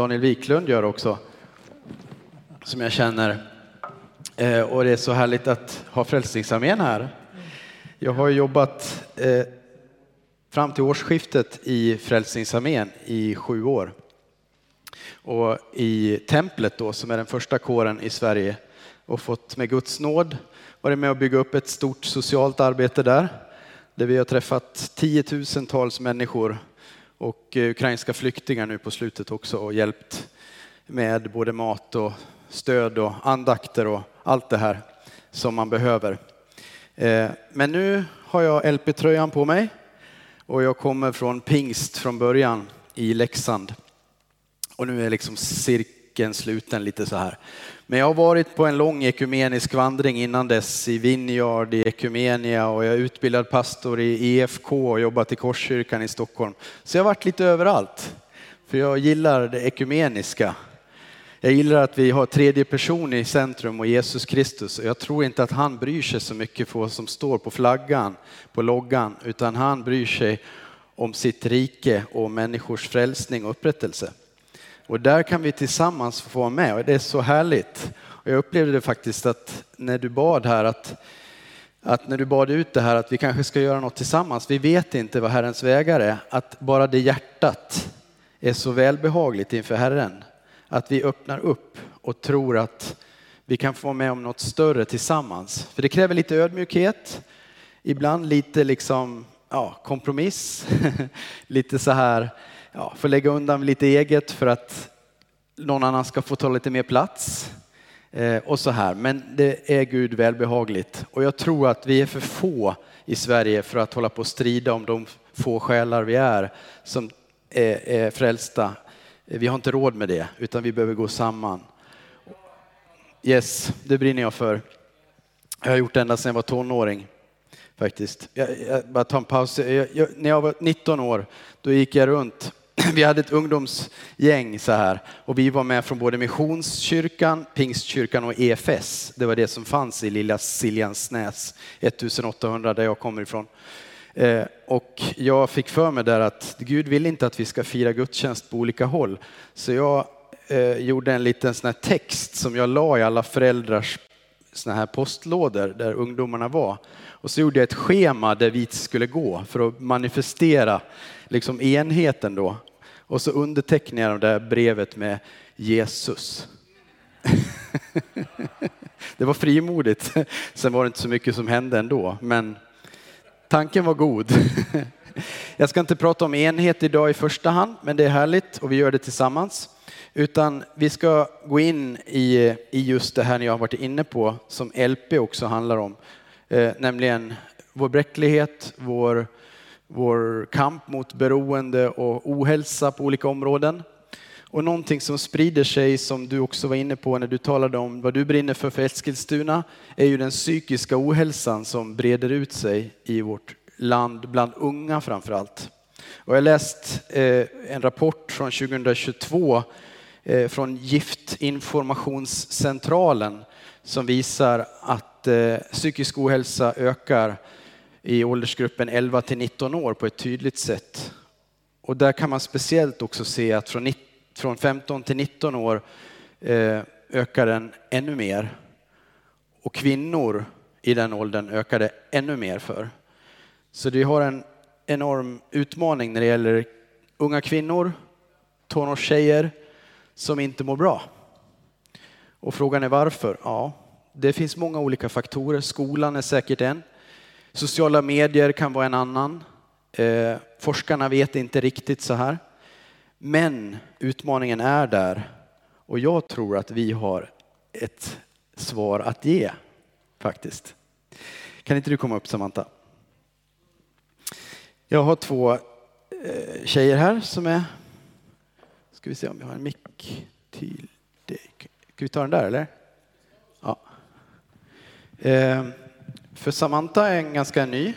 Daniel Wiklund gör också, som jag känner. Eh, och det är så härligt att ha Frälsningsarmén här. Jag har jobbat eh, fram till årsskiftet i Frälsningsarmén i sju år. Och i templet då, som är den första kåren i Sverige, och fått med Guds nåd varit med och bygga upp ett stort socialt arbete där. Där vi har träffat tiotusentals människor och eh, ukrainska flyktingar nu på slutet också och hjälpt med både mat och stöd och andakter och allt det här som man behöver. Eh, men nu har jag LP-tröjan på mig och jag kommer från pingst från början i Leksand. Och nu är liksom cirkeln sluten lite så här. Men jag har varit på en lång ekumenisk vandring innan dess i Vineyard, i Ekumenia och jag är utbildad pastor i EFK och jobbat i Korskyrkan i Stockholm. Så jag har varit lite överallt. För jag gillar det ekumeniska. Jag gillar att vi har tredje person i centrum och Jesus Kristus. Och jag tror inte att han bryr sig så mycket för vad som står på flaggan, på loggan, utan han bryr sig om sitt rike och människors frälsning och upprättelse. Och där kan vi tillsammans få vara med och det är så härligt. Och jag upplevde det faktiskt att när du bad här att, att när du bad ut det här att vi kanske ska göra något tillsammans. Vi vet inte vad Herrens vägar är. Att bara det hjärtat är så välbehagligt inför Herren. Att vi öppnar upp och tror att vi kan få vara med om något större tillsammans. För det kräver lite ödmjukhet, ibland lite liksom, ja, kompromiss, lite så här ja, får lägga undan lite eget för att någon annan ska få ta lite mer plats. Eh, och så här. Men det är Gud välbehagligt. Och jag tror att vi är för få i Sverige för att hålla på och strida om de få själar vi är som är, är frälsta. Eh, vi har inte råd med det, utan vi behöver gå samman. Yes, det brinner jag för. Jag har gjort det ända sedan jag var tonåring faktiskt. Jag, jag bara tar en paus. Jag, jag, när jag var 19 år, då gick jag runt vi hade ett ungdomsgäng så här och vi var med från både Missionskyrkan, Pingstkyrkan och EFS. Det var det som fanns i lilla Siljansnäs 1800 där jag kommer ifrån. Eh, och jag fick för mig där att Gud vill inte att vi ska fira gudstjänst på olika håll. Så jag eh, gjorde en liten sån här text som jag la i alla föräldrars såna här postlådor där ungdomarna var. Och så gjorde jag ett schema där vi skulle gå för att manifestera liksom enheten då. Och så undertecknade jag det där brevet med Jesus. det var frimodigt. Sen var det inte så mycket som hände ändå, men tanken var god. Jag ska inte prata om enhet idag i första hand, men det är härligt och vi gör det tillsammans. Utan vi ska gå in i, i just det här ni har varit inne på, som LP också handlar om. Eh, nämligen vår bräcklighet, vår vår kamp mot beroende och ohälsa på olika områden. Och någonting som sprider sig, som du också var inne på när du talade om vad du brinner för för Eskilstuna, är ju den psykiska ohälsan som breder ut sig i vårt land, bland unga framför allt. Och jag har läst eh, en rapport från 2022 Eh, från Giftinformationscentralen som visar att eh, psykisk ohälsa ökar i åldersgruppen 11 till 19 år på ett tydligt sätt. Och där kan man speciellt också se att från, från 15 till 19 år eh, ökar den ännu mer. Och kvinnor i den åldern ökar det ännu mer för. Så vi har en enorm utmaning när det gäller unga kvinnor, tonårstjejer som inte mår bra. Och frågan är varför? Ja, det finns många olika faktorer. Skolan är säkert en. Sociala medier kan vara en annan. Eh, forskarna vet inte riktigt så här. Men utmaningen är där och jag tror att vi har ett svar att ge faktiskt. Kan inte du komma upp Samantha? Jag har två eh, tjejer här som är, ska vi se om vi har en mick till dig. Ska vi ta den där eller? Ja. Eh, för Samantha är en ganska ny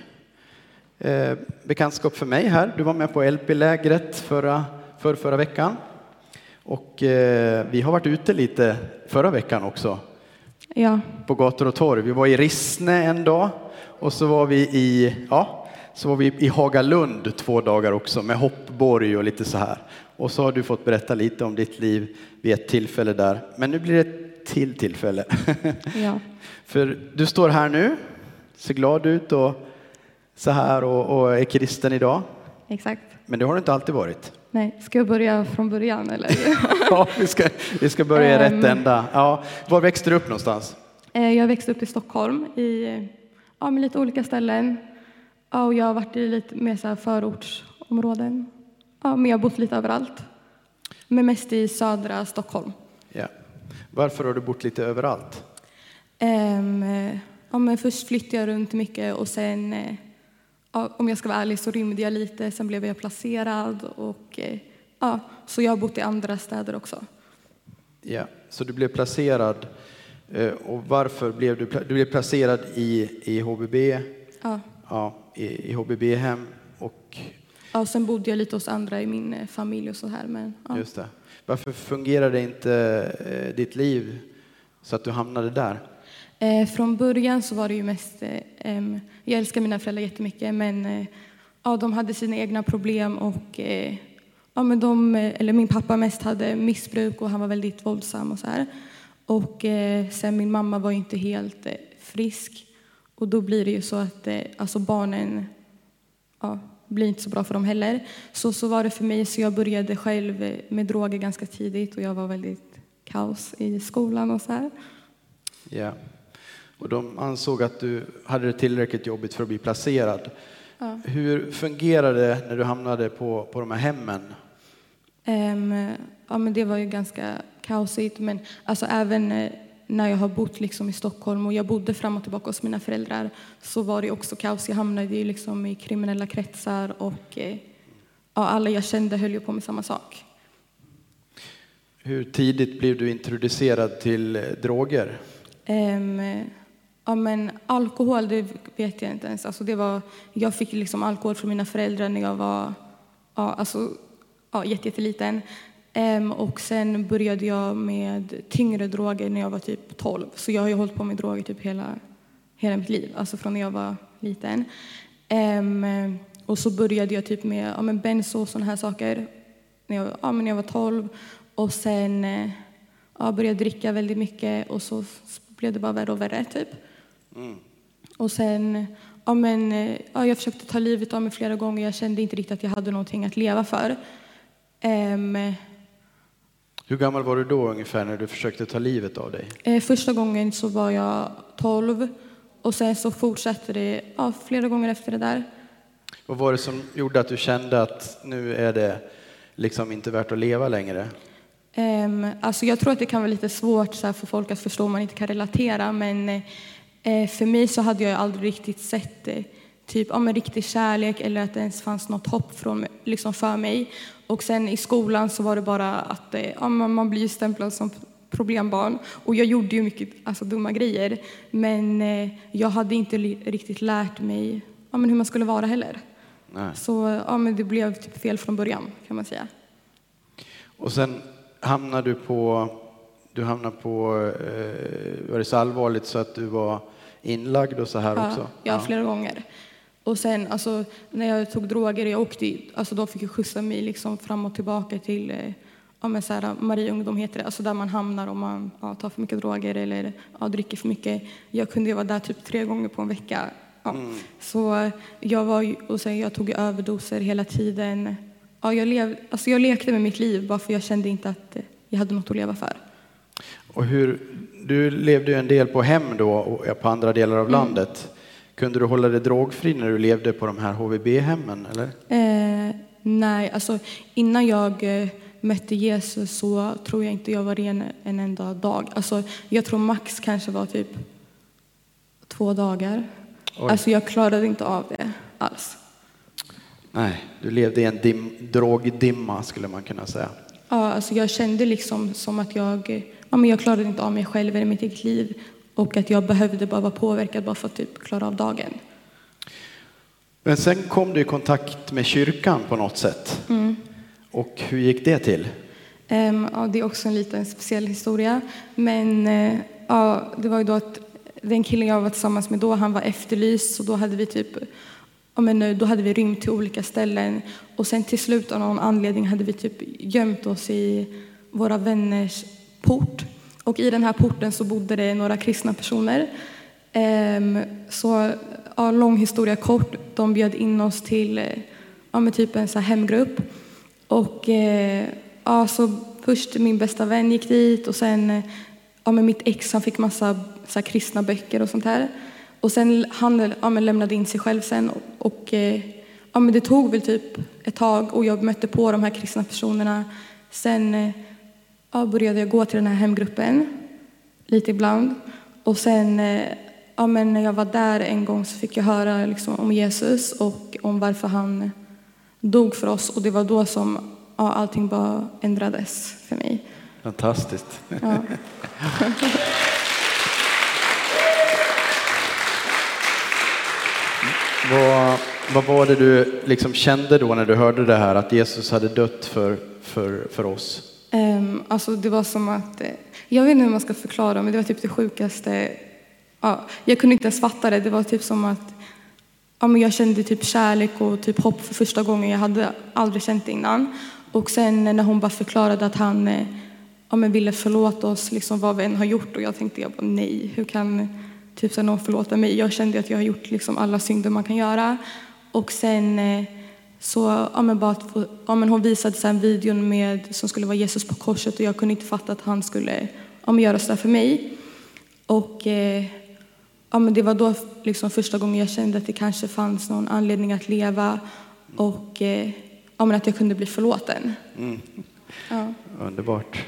eh, bekantskap för mig här. Du var med på LP-lägret förra, för förra veckan. Och eh, vi har varit ute lite förra veckan också. Ja. På gator och torg. Vi var i Rissne en dag och så var vi i, ja, så var vi i Hagalund två dagar också med hoppborg och lite så här. Och så har du fått berätta lite om ditt liv vid ett tillfälle där. Men nu blir det ett till tillfälle. Ja. För du står här nu, ser glad ut och så här och, och är kristen idag. Exakt. Men det har du inte alltid varit. Nej, ska jag börja från början eller? Ja, vi ska, vi ska börja i Ehm. rätt ända. Ja, var växte du upp någonstans? Eh, Jag växte upp i Stockholm i ja, lite olika ställen. Ja, och jag har varit i lite mer så förortsområden. Ja, men jag har bott lite överallt. Men mest i södra Stockholm. Ja. Varför har du bott lite överallt? Eh, ja, men först flyttade jag runt mycket och sen, ja, om jag ska vara ärlig, så rymde jag lite. Sen blev jag placerad och ja, så jag har bott i andra städer också. Ja. Så du blev placerad. eh, Och varför blev du, du blev placerad i, i HBB? Ja. Ja, i, i HBB-hem och Ja, sen bodde jag lite hos andra i min eh, familj och så här. Men, ja. just det. Varför fungerade inte eh, ditt liv så att du hamnade där? Eh, från början så var det ju mest, eh, jag älskar mina föräldrar jättemycket men eh, ja, de hade sina egna problem och eh, ja, men de, eller min pappa mest hade missbruk och han var väldigt våldsam och så här. Och sen min mamma var inte helt frisk och då blir det ju så att alltså barnen ja, blir inte så bra för dem heller. Så, så var det för mig, så jag började själv med droger ganska tidigt och jag var väldigt kaos i skolan och så här. Ja. Och de ansåg att du hade det tillräckligt jobbigt för att bli placerad. Ja. Hur fungerade det när du hamnade på, på de här hemmen? Ehm, ja, men det var ju ganska kaosigt. Men alltså, även eh, när jag har bott liksom, i Stockholm och jag bodde fram och tillbaka hos mina föräldrar så var det också kaos. Jag hamnade ju liksom i kriminella kretsar och eh, ja, alla jag kände höll ju på med samma sak. Hur tidigt blev du introducerad till eh, droger? Ehm, ja, men alkohol, det vet jag inte ens. Alltså, det var, jag fick liksom alkohol från mina föräldrar när jag var ja, alltså, ja, jätte- jätteliten. Ehm, och sen började jag med tyngre droger när jag var typ 12. Så jag har ju hållit på med droger typ hela, hela mitt liv, alltså från när jag var liten. Ehm, och så började jag typ med ja, men benzo och sådana här saker när jag, ja, men när jag var 12. Och sen eh, ja, började jag dricka väldigt mycket och så blev det bara värre och värre typ. Och sen, ja men, ja, jag försökte ta livet av mig flera gånger. Jag kände inte riktigt att jag hade någonting att leva för. Ehm, Hur gammal var du då ungefär när du försökte ta livet av dig? eh, första gången så var jag 12 och sen så fortsatte det ja, flera gånger efter det där. Vad var det som gjorde att du kände att nu är det liksom inte värt att leva längre? Um, alltså jag tror att det kan vara lite svårt så här, för folk att förstå om man inte kan relatera men eh, för mig så hade jag aldrig riktigt sett eh, typ, ja, men riktig kärlek eller att det ens fanns något hopp från, liksom för mig. Och sen i skolan så var det bara att eh, ja, man, blir stämplad som problembarn och jag gjorde ju mycket alltså, dumma grejer men eh, jag hade inte riktigt lärt mig ja, men hur man skulle vara heller. Nej. Så ja, men det blev typ fel från början kan man säga. Och sen hamnade du på, du hamnade på, eh, var det så allvarligt så att du var inlagd och så här Ja, också? ja, flera gånger. Och sen alltså, när jag tog droger, jag åkte, alltså, de fick ju skjutsa mig liksom fram och tillbaka till eh, ja, men så här, Marie ungdom heter det, alltså där man hamnar om man ja, tar för mycket droger eller ja, dricker för mycket. Jag kunde ju vara där typ tre gånger på en vecka. Ja. Så eh, jag var och sen jag tog överdoser hela tiden. Ja, jag, lev, alltså, jag lekte med mitt liv bara för jag kände inte att eh, jag hade något att leva för. Och hur, du levde ju en del på hem då och på andra delar Mm. av landet. Kunde du hålla dig drogfri när du levde på de här HVB-hemmen eller? Eh, nej, alltså innan jag eh, mötte Jesus så tror jag inte jag var ren en enda dag. Alltså, jag tror max kanske var typ två dagar. Oj. Alltså jag klarade inte av det alls. Nej, du levde i en dim, drogdimma skulle man kunna säga. Ja, alltså jag kände liksom som att jag, ja, men jag klarade inte av mig själv eller mitt eget liv och att jag behövde bara vara påverkad bara för att typ klara av dagen. Men sen kom du i kontakt med kyrkan på något sätt. Mm. Och hur gick det till? Ehm, ja, det är också en liten speciell historia. Men eh, ja, det var ju då att den killen jag var tillsammans med då, han var efterlyst. Så då hade vi typ ja, men, eh, då hade vi rymt till olika ställen och sen till slut av någon anledning hade vi typ gömt oss i våra vänners port. Och i den här porten så bodde det några kristna personer. Ehm, så ja, lång historia kort, de bjöd in oss till ja, med typ en så här hemgrupp. Och eh, ja, så först min bästa vän gick dit och sen ja, med mitt ex han fick massa så här, kristna böcker och sånt här. Och sen han ja, men lämnade in sig själv sen och, och eh, ja, men det tog väl typ ett tag och jag mötte på de här kristna personerna. Sen eh, ja, började jag gå till den här hemgruppen lite ibland. Och sen eh, ja, men när jag var där en gång så fick jag höra liksom, om Jesus och om varför han dog för oss. Och det var då som ja, allting bara ändrades för mig. Fantastiskt. Ja. vad, vad var det du liksom kände då när du hörde det här att Jesus hade dött för, för, för oss? Um, alltså det var som att, eh, jag vet inte hur man ska förklara men det var typ det sjukaste. Ja, jag kunde inte ens fatta det. Det var typ som att ja, men jag kände typ kärlek och typ hopp för första gången. Jag hade aldrig känt det innan. Och sen när hon bara förklarade att han eh, ja, men ville förlåta oss, liksom vad vi än har gjort. Och jag tänkte jag bara, nej, hur kan typ, så någon förlåta mig? Jag kände att jag har gjort liksom, alla synder man kan göra. Och sen eh, så, ja, men bara att få, ja, men hon visade sen videon med, som skulle vara Jesus på korset och jag kunde inte fatta att han skulle ja, men göra så för mig. Och eh, ja, men det var då liksom första gången jag kände att det kanske fanns någon anledning att leva och eh, ja, men att jag kunde bli förlåten. Mm. Ja. Underbart.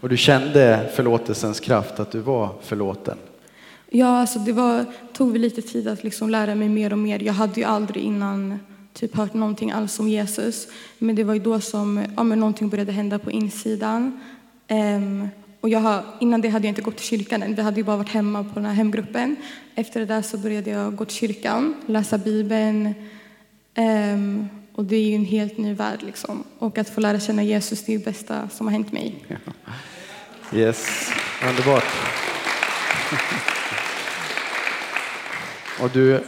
Och du kände förlåtelsens kraft, att du var förlåten? Ja, alltså det var, tog lite tid att liksom lära mig mer och mer. Jag hade ju aldrig innan typ hört någonting alls om Jesus. Men det var ju då som ja, men någonting började hända på insidan. Um, och jag har, innan det hade jag inte gått till kyrkan än. Vi hade ju bara varit hemma på den här hemgruppen. Efter det där så började jag gå till kyrkan, läsa Bibeln. Um, och det är ju en helt ny värld liksom. Och att få lära känna Jesus, det är det bästa som har hänt mig. Yes, underbart. Och du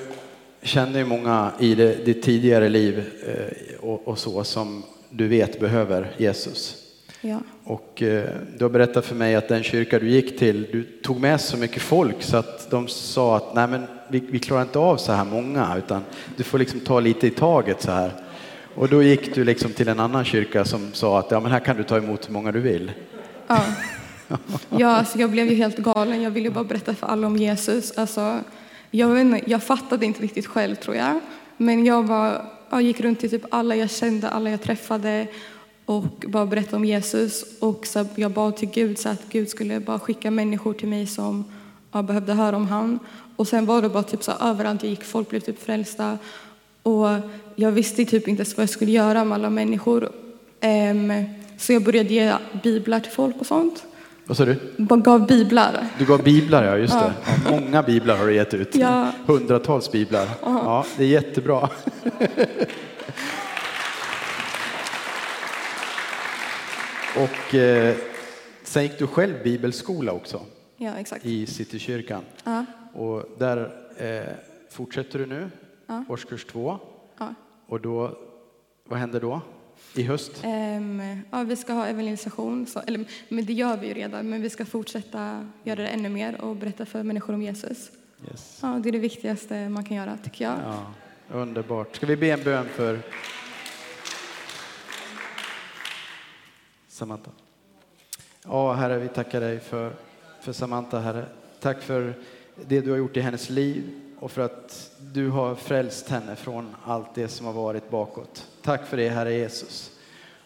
känner ju många i det, ditt tidigare liv eh, och, och, så som du vet behöver Jesus. Ja. Och eh, du har berättat för mig att den kyrka du gick till, du tog med så mycket folk så att de sa att nej men vi, vi klarar inte av så här många utan du får liksom ta lite i taget så här. Och då gick du liksom till en annan kyrka som sa att ja men här kan du ta emot hur många du vill. Ja. Ja, alltså jag blev ju helt galen. Jag ville bara berätta för alla om Jesus. Alltså, jag, vet inte, jag fattade inte riktigt själv, tror jag. Men jag, bara, jag gick runt till typ alla jag kände, alla jag träffade och bara berättade om Jesus. Och så jag bad till Gud så att Gud skulle bara skicka människor till mig som behövde höra om han. Och sen var det bara typ så överallt jag gick, folk blev typ frälsta. Och jag visste typ inte ens vad jag skulle göra med alla människor. Um, så jag började ge biblar till folk och sånt. Vad sa du? Gav biblar. Du gav biblar, ja just det. Ja, många biblar har du gett ut. Ja. Hundratals biblar. Ja, det är jättebra. Och eh, sen gick du själv bibelskola också. Ja, exakt. I Citykyrkan. Ja. Och där eh, fortsätter du nu, ja. årskurs två. Och då, vad händer då? I höst? Um, ja, vi ska ha evangelisation, så, eller, men det gör vi ju redan, men vi ska fortsätta göra det ännu mer och berätta för människor om Jesus. Yes. Ja, det är det viktigaste man kan göra, tycker jag. Ja, underbart. Ska vi be en bön för Samantha? Ja, Herre, vi tackar dig för, för Samantha, Herre. Tack för det du har gjort i hennes liv och för att du har frälst henne från allt det som har varit bakåt. Tack för det, Herre Jesus.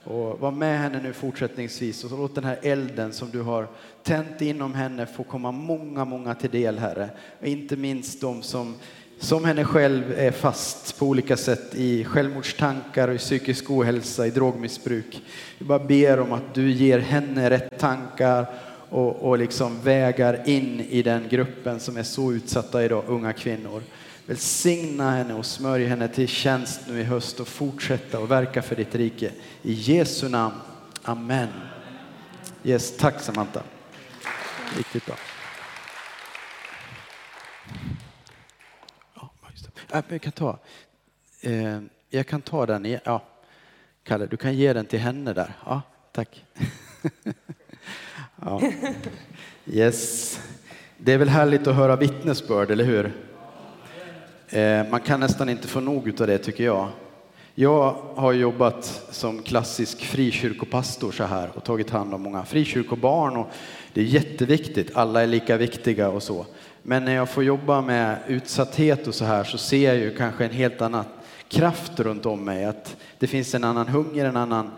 Och var med henne nu fortsättningsvis och låt den här elden som du har tänt inom henne få komma många, många till del, Herre. Och inte minst de som som henne själv är fast på olika sätt i självmordstankar och i psykisk ohälsa, i drogmissbruk. Vi bara ber om att du ger henne rätt tankar och, och liksom vägar in i den gruppen som är så utsatta idag, unga kvinnor. Välsigna henne och smörj henne till tjänst nu i höst och fortsätta och verka för ditt rike. I Jesu namn. Amen. Yes, tack Samantha. Riktigt bra. Äh, jag kan ta. Eh, jag kan ta den igen. Ja, Kalle, du kan ge den till henne där. Ja, tack. ja. Yes. Det är väl härligt att höra vittnesbörd, eller hur? Eh, man kan nästan inte få nog av det tycker jag. Jag har jobbat som klassisk frikyrkopastor så här och tagit hand om många frikyrkobarn och det är jätteviktigt. Alla är lika viktiga och så. Men när jag får jobba med utsatthet och så här så ser jag ju kanske en helt annan kraft runt om mig. Att det finns en annan hunger, en annan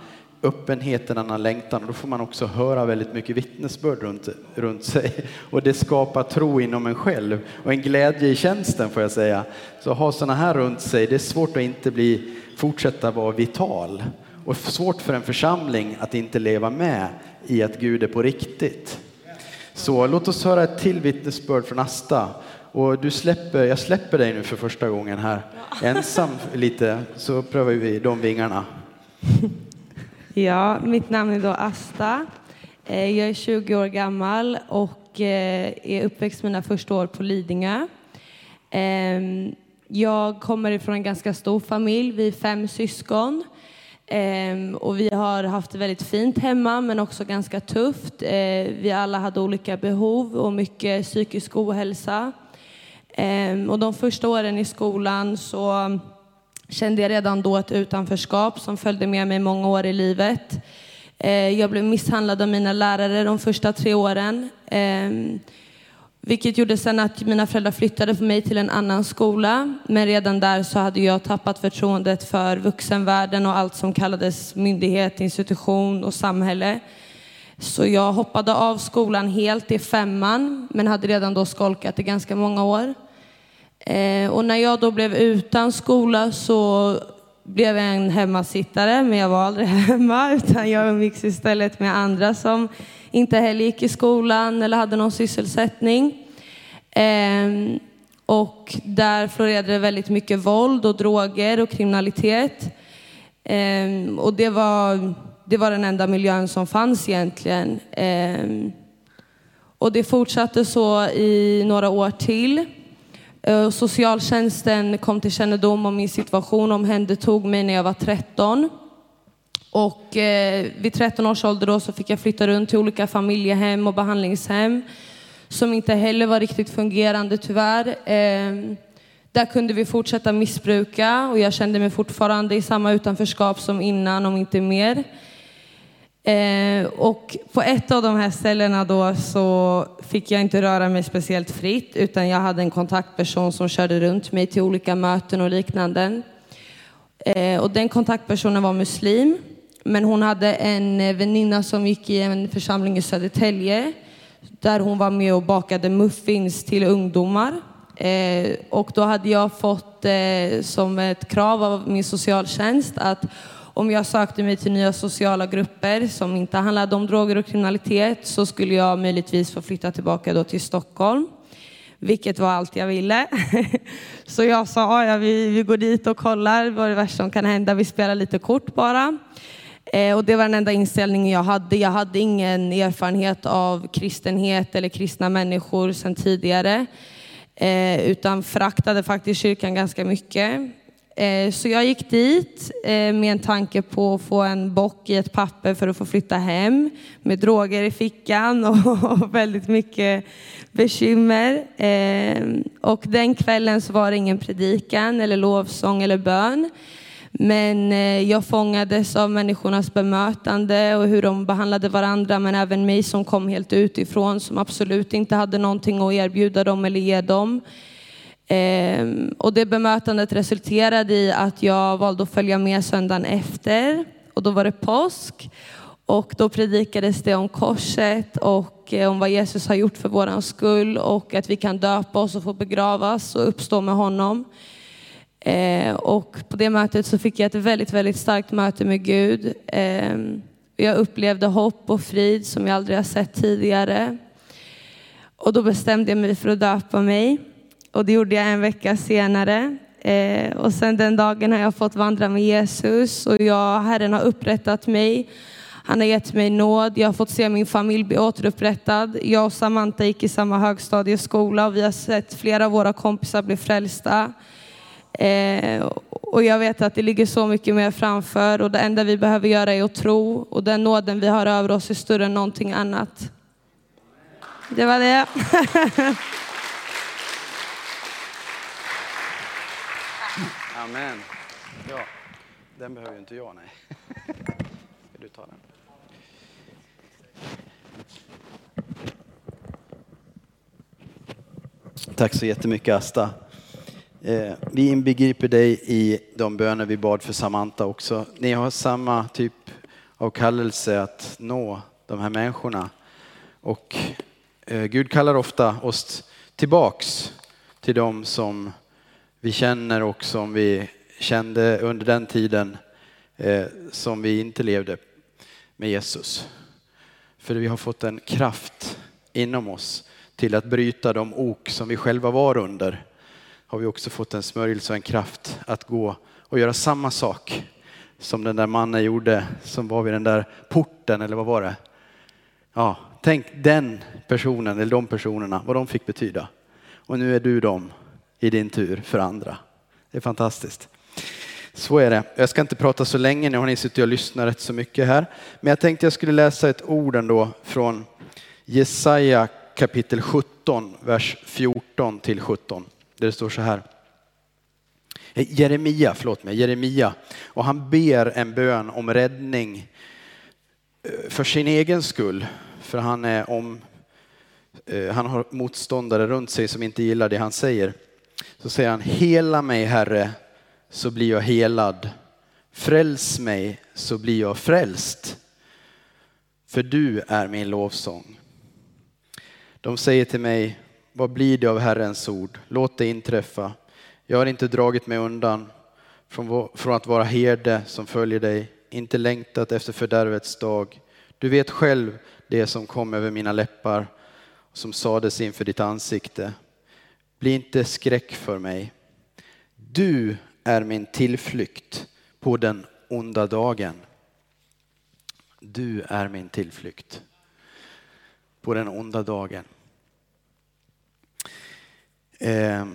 öppenhet, en annan längtan. Och då får man också höra väldigt mycket vittnesbörd runt, runt sig. Och det skapar tro inom en själv och en glädje i tjänsten får jag säga. Så att ha sådana här runt sig, det är svårt att inte bli, fortsätta vara vital. Och svårt för en församling att inte leva med i att Gud är på riktigt. Så låt oss höra ett till vittnesbörd från Asta. Och du släpper, jag släpper dig nu för första gången här. Ensam lite, så prövar vi de vingarna. Ja, mitt namn är då Asta. Eh, jag är 20 år gammal och eh, är uppväxt mina första år på Lidingö. Ehm, jag kommer ifrån en ganska stor familj, vi är fem syskon. Ehm, och vi har haft det väldigt fint hemma men också ganska tufft. Eh, vi alla hade olika behov och mycket psykisk ohälsa. Ehm, och de första åren i skolan så kände jag redan då ett utanförskap som följde med mig många år i livet. Eh, jag blev misshandlad av mina lärare de första tre åren. Ehm, vilket gjorde sen att mina föräldrar flyttade för mig till en annan skola. Men redan där så hade jag tappat förtroendet för vuxenvärlden och allt som kallades myndighet, institution och samhälle. Så jag hoppade av skolan helt i femman, men hade redan då skolkat i ganska många år. Eh, och när jag då blev utan skola så blev jag en hemmasittare, men jag var aldrig hemma utan jag umgicks istället med andra som inte heller gick i skolan eller hade någon sysselsättning. Eh, och där florerade det väldigt mycket våld och droger och kriminalitet. Eh, och det var, det var den enda miljön som fanns egentligen. Ehm, och det fortsatte så i några år till. Eh, socialtjänsten kom till kännedom om min situation och omhändertog mig när jag var 13. Och eh, vid 13 års ålder då så fick jag flytta runt till olika familjehem och behandlingshem som inte heller var riktigt fungerande tyvärr. Eh, där kunde vi fortsätta missbruka och jag kände mig fortfarande i samma utanförskap som innan, om inte mer. Eh, och på ett av de här ställena då så fick jag inte röra mig speciellt fritt utan jag hade en kontaktperson som körde runt mig till olika möten och liknande. Eh, och den kontaktpersonen var muslim men hon hade en väninna som gick i en församling i Södertälje där hon var med och bakade muffins till ungdomar. Eh, och då hade jag fått eh, som ett krav av min socialtjänst att om jag sökte mig till nya sociala grupper som inte handlade om droger och kriminalitet så skulle jag möjligtvis få flytta tillbaka då till Stockholm. Vilket var allt jag ville. Så jag sa, ja, vi, vi går dit och kollar vad det värsta som kan hända. Vi spelar lite kort bara. Eh, och det var den enda inställningen jag hade. Jag hade ingen erfarenhet av kristenhet eller kristna människor sedan tidigare. Eh, utan föraktade faktiskt kyrkan ganska mycket. Eh, så jag gick dit eh, med en tanke på att få en bock i ett papper för att få flytta hem med droger i fickan och väldigt mycket bekymmer. Eh, och den kvällen så var det ingen predikan eller lovsång eller bön. Men jag fångades av människornas bemötande och hur de behandlade varandra men även mig som kom helt utifrån som absolut inte hade någonting att erbjuda dem eller ge dem. Ehm, och det bemötandet resulterade i att jag valde att följa med söndagen efter. Och då var det påsk. Och då predikades det om korset och eh, om vad Jesus har gjort för våran skull och att vi kan döpa oss och få begravas och uppstå med honom. Ehm, och på det mötet så fick jag ett väldigt, väldigt starkt möte med Gud. Ehm, jag upplevde hopp och frid som jag aldrig har sett tidigare. Och då bestämde jag mig för att döpa mig och det gjorde jag en vecka senare. Eh, och sen den dagen har jag fått vandra med Jesus och jag, Herren har upprättat mig. Han har gett mig nåd. Jag har fått se min familj bli återupprättad. Jag och Samantha gick i samma högstadieskola och vi har sett flera av våra kompisar bli frälsta. Eh, och jag vet att det ligger så mycket mer framför och det enda vi behöver göra är att tro och den nåden vi har över oss är större än någonting annat. Det var det. Amen. Ja, den behöver ju inte jag, nej. Ska du ta den? Tack så jättemycket Asta. Eh, vi inbegriper dig i de böner vi bad för Samantha också. Ni har samma typ av kallelse att nå de här människorna. Och eh, Gud kallar ofta oss tillbaks till dem som vi känner och som vi kände under den tiden eh, som vi inte levde med Jesus. För vi har fått en kraft inom oss till att bryta de ok som vi själva var under. Har vi också fått en smörjelse och en kraft att gå och göra samma sak som den där mannen gjorde som var vid den där porten eller vad var det? Ja, tänk den personen eller de personerna, vad de fick betyda. Och nu är du dem i din tur för andra. Det är fantastiskt. Så är det. Jag ska inte prata så länge, nu har ni suttit och lyssnat rätt så mycket här. Men jag tänkte jag skulle läsa ett ord ändå från Jesaja kapitel 17, vers 14 till 17. Där det står så här. Jeremia, förlåt mig, Jeremia. Och han ber en bön om räddning eh, för sin egen skull. För han, är om, eh, han har motståndare runt sig som inte gillar det han säger. Så säger han, hela mig Herre, så blir jag helad. Fräls mig, så blir jag frälst. För du är min lovsång. De säger till mig, vad blir det av Herrens ord? Låt det inträffa. Jag har inte dragit mig undan från att vara herde som följer dig, inte längtat efter fördärvets dag. Du vet själv det som kom över mina läppar, som sades inför ditt ansikte. Bli inte skräck för mig. Du är min tillflykt på den onda dagen. Du är min tillflykt på den onda dagen. Eh,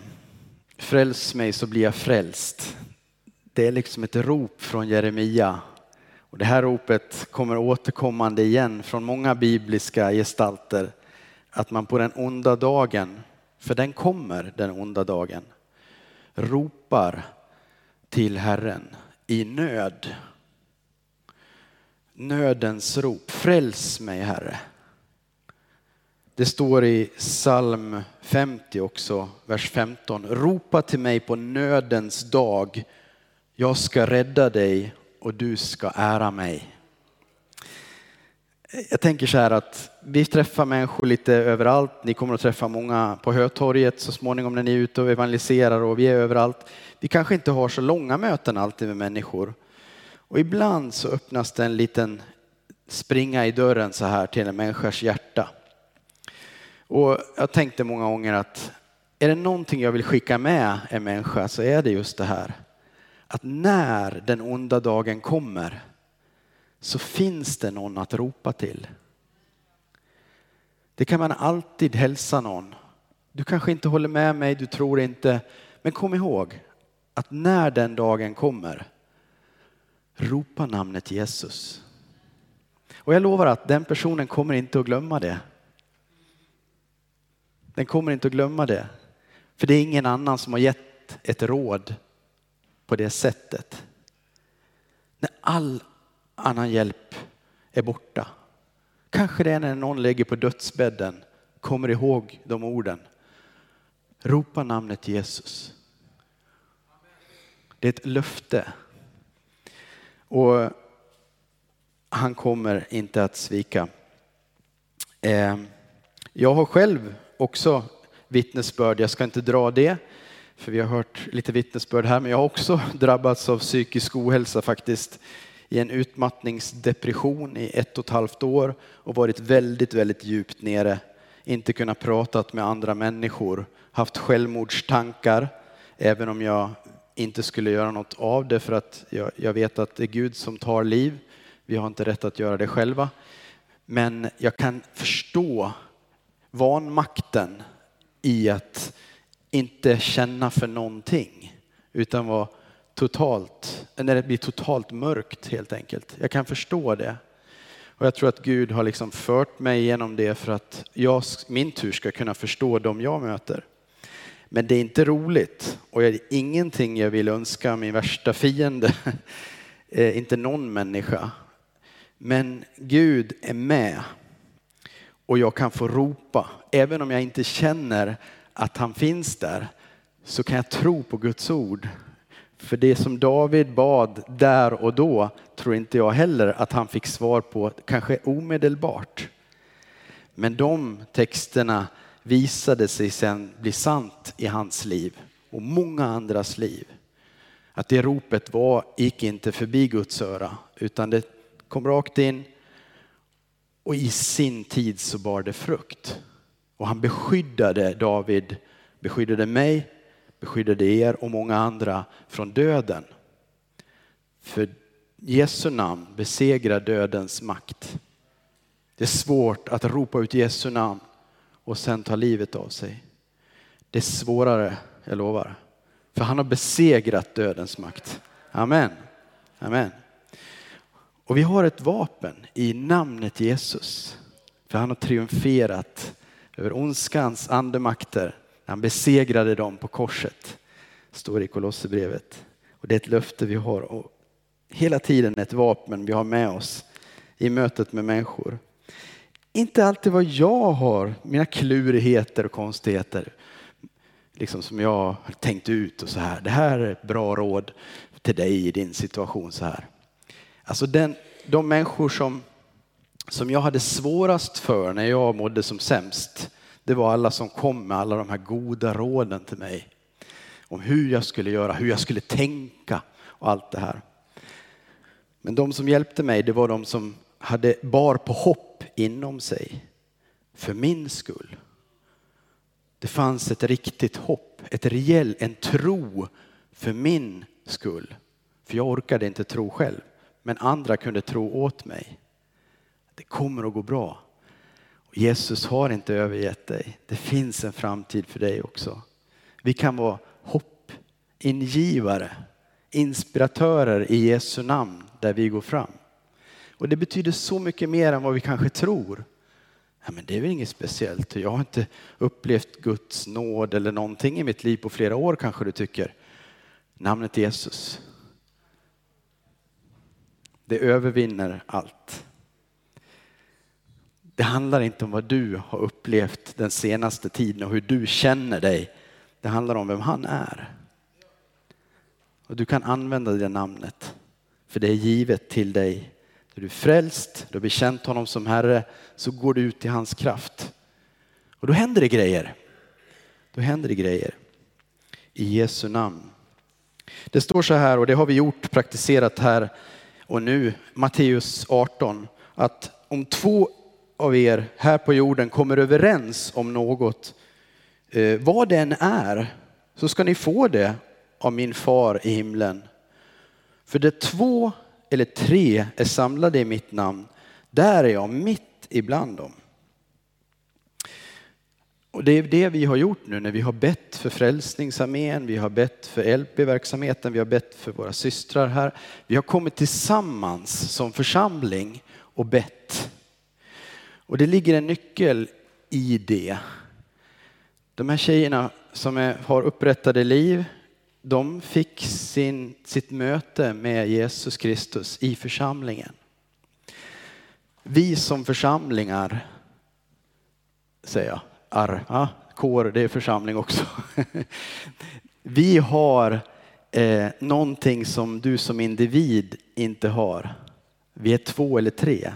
fräls mig så blir jag frälst. Det är liksom ett rop från Jeremia. Och det här ropet kommer återkommande igen från många bibliska gestalter. Att man på den onda dagen, för den kommer den onda dagen, ropar till Herren i nöd. Nödens rop. Fräls mig Herre. Det står i psalm 50 också, vers 15. Ropa till mig på nödens dag. Jag ska rädda dig och du ska ära mig. Jag tänker så här att vi träffar människor lite överallt. Ni kommer att träffa många på Hötorget så småningom när ni är ute och evangeliserar och vi är överallt. Vi kanske inte har så långa möten alltid med människor. Och ibland så öppnas det en liten springa i dörren så här till en människas hjärta. Och jag tänkte många gånger att är det någonting jag vill skicka med en människa så är det just det här. Att när den onda dagen kommer så finns det någon att ropa till. Det kan man alltid hälsa någon. Du kanske inte håller med mig, du tror inte, men kom ihåg att när den dagen kommer, ropa namnet Jesus. Och jag lovar att den personen kommer inte att glömma det. Den kommer inte att glömma det. För det är ingen annan som har gett ett råd på det sättet. När all annan hjälp är borta. Kanske det är när någon ligger på dödsbädden, kommer ihåg de orden. Ropa namnet Jesus. Det är ett löfte. Och han kommer inte att svika. Eh, jag har själv också vittnesbörd. Jag ska inte dra det, för vi har hört lite vittnesbörd här, men jag har också drabbats av psykisk ohälsa faktiskt i en utmattningsdepression i ett och ett halvt år och varit väldigt, väldigt djupt nere. Inte kunnat prata med andra människor, haft självmordstankar, även om jag inte skulle göra något av det för att jag, jag vet att det är Gud som tar liv. Vi har inte rätt att göra det själva. Men jag kan förstå vanmakten i att inte känna för någonting utan vara totalt, när det blir totalt mörkt helt enkelt. Jag kan förstå det. Och jag tror att Gud har liksom fört mig genom det för att jag, min tur ska kunna förstå dem jag möter. Men det är inte roligt och det är ingenting jag vill önska min värsta fiende. Inte någon människa. Men Gud är med och jag kan få ropa. Även om jag inte känner att han finns där så kan jag tro på Guds ord. För det som David bad där och då tror inte jag heller att han fick svar på, kanske omedelbart. Men de texterna visade sig sen bli sant i hans liv och många andras liv. Att det ropet var, gick inte förbi Guds öra utan det kom rakt in och i sin tid så bar det frukt. Och han beskyddade David, beskyddade mig, beskyddade er och många andra från döden. För Jesu namn besegrar dödens makt. Det är svårt att ropa ut Jesu namn och sen ta livet av sig. Det är svårare, jag lovar. För han har besegrat dödens makt. Amen. Amen. Och vi har ett vapen i namnet Jesus. För han har triumferat över ondskans andemakter. Han besegrade dem på korset. Står i Kolosserbrevet. Och det är ett löfte vi har. Och hela tiden ett vapen vi har med oss i mötet med människor. Inte alltid vad jag har, mina klurigheter och konstigheter. Liksom som jag har tänkt ut och så här. Det här är ett bra råd till dig i din situation så här. Alltså den, de människor som, som jag hade svårast för när jag mådde som sämst, det var alla som kom med alla de här goda råden till mig. Om hur jag skulle göra, hur jag skulle tänka och allt det här. Men de som hjälpte mig, det var de som hade bar på hopp inom sig. För min skull. Det fanns ett riktigt hopp, ett rejäl, en tro för min skull. För jag orkade inte tro själv. Men andra kunde tro åt mig. Det kommer att gå bra. Jesus har inte övergett dig. Det finns en framtid för dig också. Vi kan vara hoppingivare, inspiratörer i Jesu namn där vi går fram. Och det betyder så mycket mer än vad vi kanske tror. Ja, men det är väl inget speciellt. Jag har inte upplevt Guds nåd eller någonting i mitt liv på flera år kanske du tycker. Namnet Jesus. Det övervinner allt. Det handlar inte om vad du har upplevt den senaste tiden och hur du känner dig. Det handlar om vem han är. Och du kan använda det namnet, för det är givet till dig. Är du frälst, du har bekänt honom som Herre, så går du ut i hans kraft. Och då händer det grejer. Då händer det grejer. I Jesu namn. Det står så här, och det har vi gjort, praktiserat här och nu, Matteus 18, att om två av er här på jorden kommer överens om något, eh, vad den är, så ska ni få det av min far i himlen. För det två eller tre är samlade i mitt namn, där är jag mitt ibland dem. Och det är det vi har gjort nu när vi har bett för Frälsningsarmén, vi har bett för LP-verksamheten, vi har bett för våra systrar här. Vi har kommit tillsammans som församling och bett. Och det ligger en nyckel i det. De här tjejerna som är, har upprättade liv, de fick sin, sitt möte med Jesus Kristus i församlingen. Vi som församlingar, säger jag, ar, ja, kår, det är församling också. Vi har eh, någonting som du som individ inte har. Vi är två eller tre.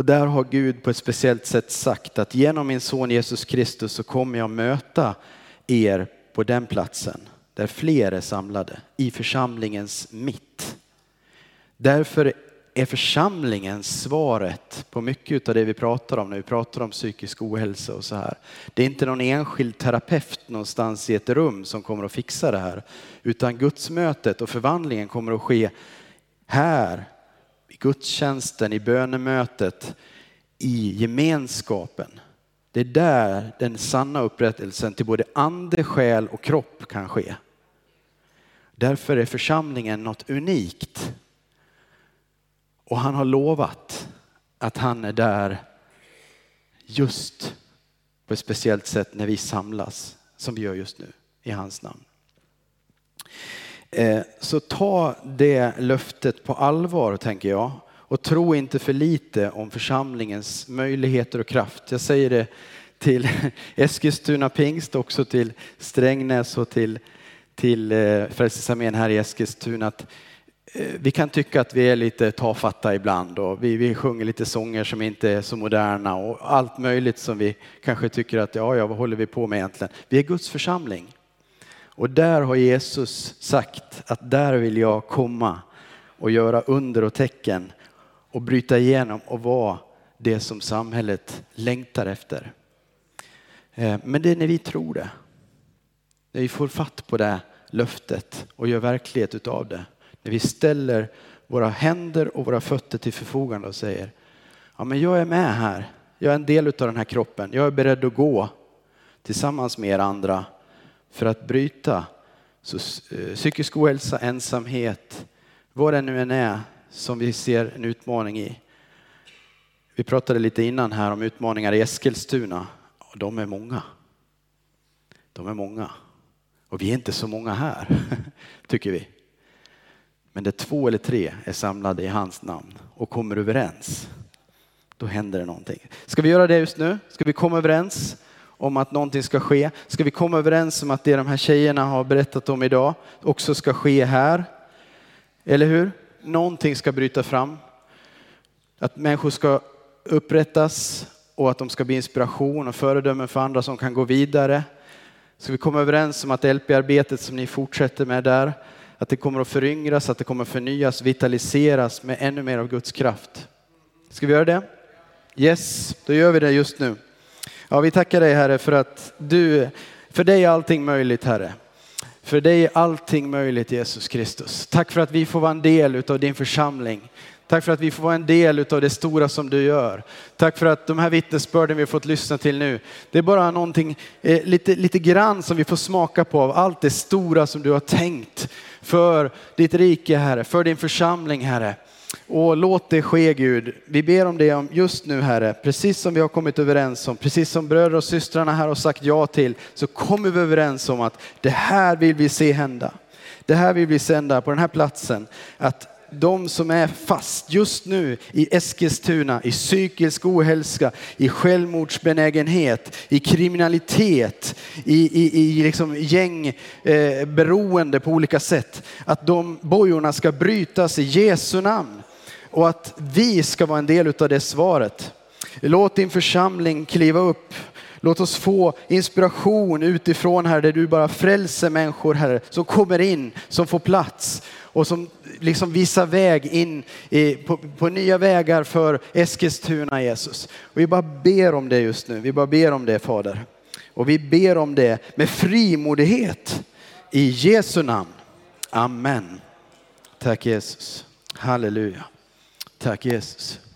Och där har Gud på ett speciellt sätt sagt att genom min son Jesus Kristus så kommer jag möta er på den platsen där fler är samlade i församlingens mitt. Därför är församlingen svaret på mycket av det vi pratar om när vi pratar om psykisk ohälsa och så här. Det är inte någon enskild terapeut någonstans i ett rum som kommer att fixa det här, utan gudsmötet och förvandlingen kommer att ske här, gudstjänsten, i bönemötet, i gemenskapen. Det är där den sanna upprättelsen till både ande, själ och kropp kan ske. Därför är församlingen något unikt. Och han har lovat att han är där just på ett speciellt sätt när vi samlas, som vi gör just nu, i hans namn. Eh, så ta det löftet på allvar, tänker jag. Och tro inte för lite om församlingens möjligheter och kraft. Jag säger det till Eskilstuna pingst, också till Strängnäs och till, till eh, Frälsningsarmén här i Eskilstuna. Att eh, vi kan tycka att vi är lite tafatta ibland och vi, vi sjunger lite sånger som inte är så moderna och allt möjligt som vi kanske tycker att ja, ja, vad håller vi på med egentligen? Vi är Guds församling. Och där har Jesus sagt att där vill jag komma och göra under och tecken och bryta igenom och vara det som samhället längtar efter. Eh, men det är när vi tror det. När vi får fatt på det löftet och gör verklighet utav det. När vi ställer våra händer och våra fötter till förfogande och säger ja men jag är med här. Jag är en del av den här kroppen. Jag är beredd att gå tillsammans med er andra för att bryta så, eh, psykisk ohälsa, ensamhet, vad det nu än är som vi ser en utmaning i. Vi pratade lite innan här om utmaningar i Eskilstuna och de är många. De är många. Och vi är inte så många här, tycker vi. Men det två eller tre är samlade i hans namn och kommer överens, då händer det någonting. Ska vi göra det just nu? Ska vi komma överens om att någonting ska ske? Ska vi komma överens om att det de här tjejerna har berättat om idag också ska ske här? Eller hur? Någonting ska bryta fram. Att människor ska upprättas och att de ska bli inspiration och föredömen för andra som kan gå vidare. Ska vi komma överens om att LP-arbetet som ni fortsätter med där, att det kommer att föryngras, att det kommer att förnyas, vitaliseras med ännu mer av Guds kraft. Ska vi göra det? Yes, då gör vi det just nu. Ja, vi tackar dig Herre för att du, för dig är allting möjligt Herre. För dig är allting möjligt Jesus Kristus. Tack för att vi får vara en del av din församling. Tack för att vi får vara en del av det stora som du gör. Tack för att de här vittnesbörden vi har fått lyssna till nu, det är bara någonting eh, lite, lite grann som vi får smaka på av allt det stora som du har tänkt för ditt rike Herre, för din församling Herre. Och låt det ske Gud. Vi ber om det just nu Herre, precis som vi har kommit överens om, precis som bröder och systrarna här har sagt ja till, så kommer vi överens om att det här vill vi se hända. Det här vill vi sända på den här platsen. Att de som är fast just nu i Eskilstuna, i psykisk ohälsa, i självmordsbenägenhet, i kriminalitet, i, i, i liksom gängberoende eh, på olika sätt. Att de bojorna ska brytas i Jesu namn och att vi ska vara en del av det svaret. Låt din församling kliva upp. Låt oss få inspiration utifrån här där du bara frälser människor här som kommer in, som får plats och som liksom visar väg in i, på, på, nya vägar för Eskilstuna Jesus. Och vi bara ber om det just nu. Vi bara ber om det Fader. Och vi ber om det med frimodighet i Jesu namn. Amen. Tack Jesus. Halleluja. Tack Jesus.